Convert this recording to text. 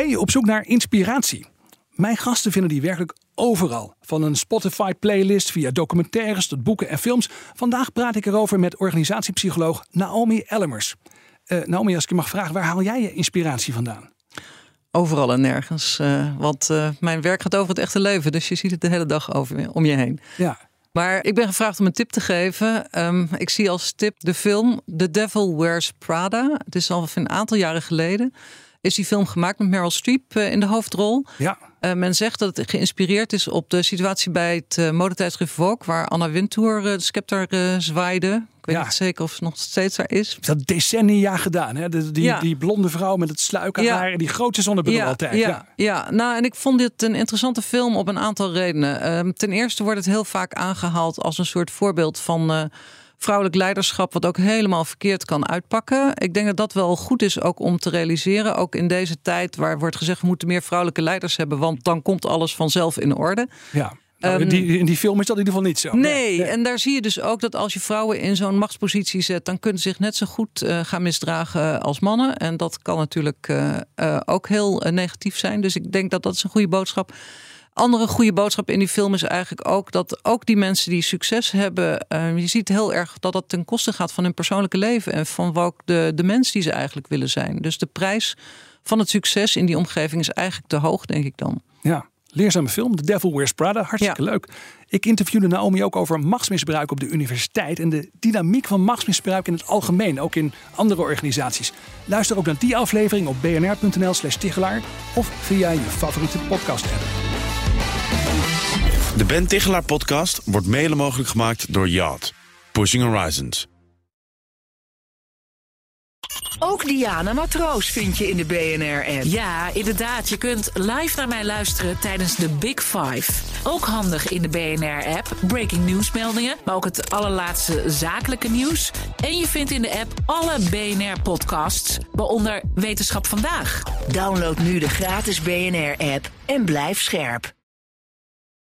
Ben je op zoek naar inspiratie? Mijn gasten vinden die werkelijk overal. Van een Spotify-playlist via documentaires tot boeken en films. Vandaag praat ik erover met organisatiepsycholoog Naomi Ellemers. Uh, Naomi, als ik je mag vragen, waar haal jij je inspiratie vandaan? Overal en nergens. Uh, want uh, mijn werk gaat over het echte leven. Dus je ziet het de hele dag over, om je heen. Ja. Maar ik ben gevraagd om een tip te geven. Um, ik zie als tip de film The Devil Wears Prada. Het is al een aantal jaren geleden is die film gemaakt met Meryl Streep uh, in de hoofdrol. Ja. Uh, men zegt dat het geïnspireerd is op de situatie bij het uh, modetijdschrift Vogue, waar Anna Wintour de scepter zwaaide. Ik weet ja. niet zeker of ze nog steeds daar is. Dat decennia gedaan, hè? De, die, ja. die blonde vrouw met het sluikenhaar ja. en die grote zonnebril ja, altijd. Ja, ja. nou en ik vond dit een interessante film op een aantal redenen. Uh, ten eerste wordt het heel vaak aangehaald als een soort voorbeeld van vrouwelijk leiderschap, wat ook helemaal verkeerd kan uitpakken. Ik denk dat dat wel goed is ook om te realiseren. Ook in deze tijd waar wordt gezegd we moeten meer vrouwelijke leiders hebben, want dan komt alles vanzelf in orde. Ja. Nou, in, die, in die film is dat in ieder geval niet zo. Nee, en daar zie je dus ook dat als je vrouwen in zo'n machtspositie zet, dan kunnen ze zich net zo goed uh, gaan misdragen als mannen. En dat kan natuurlijk uh, uh, ook heel negatief zijn. Dus ik denk dat dat is een goede boodschap andere goede boodschap in die film is eigenlijk ook dat ook die mensen die succes hebben, uh, je ziet heel erg dat dat ten koste gaat van hun persoonlijke leven en van welk de, de mens die ze eigenlijk willen zijn. Dus de prijs van het succes in die omgeving is eigenlijk te hoog, denk ik dan. Ja, leerzame film, The Devil Wears Prada, hartstikke ja. leuk. Ik interviewde Naomi ook over machtsmisbruik op de universiteit en de dynamiek van machtsmisbruik in het algemeen, ook in andere organisaties. Luister ook naar die aflevering op bnr.nl/slash of via je favoriete podcast-app. De Ben Tichelaar podcast wordt mede mogelijk gemaakt door Yacht. Pushing Horizons. Ook Diana Matroos vind je in de BNR-app. Ja, inderdaad. Je kunt live naar mij luisteren tijdens de Big Five. Ook handig in de BNR-app. Breaking nieuwsmeldingen, maar ook het allerlaatste zakelijke nieuws. En je vindt in de app alle BNR-podcasts, waaronder Wetenschap Vandaag. Download nu de gratis BNR-app en blijf scherp.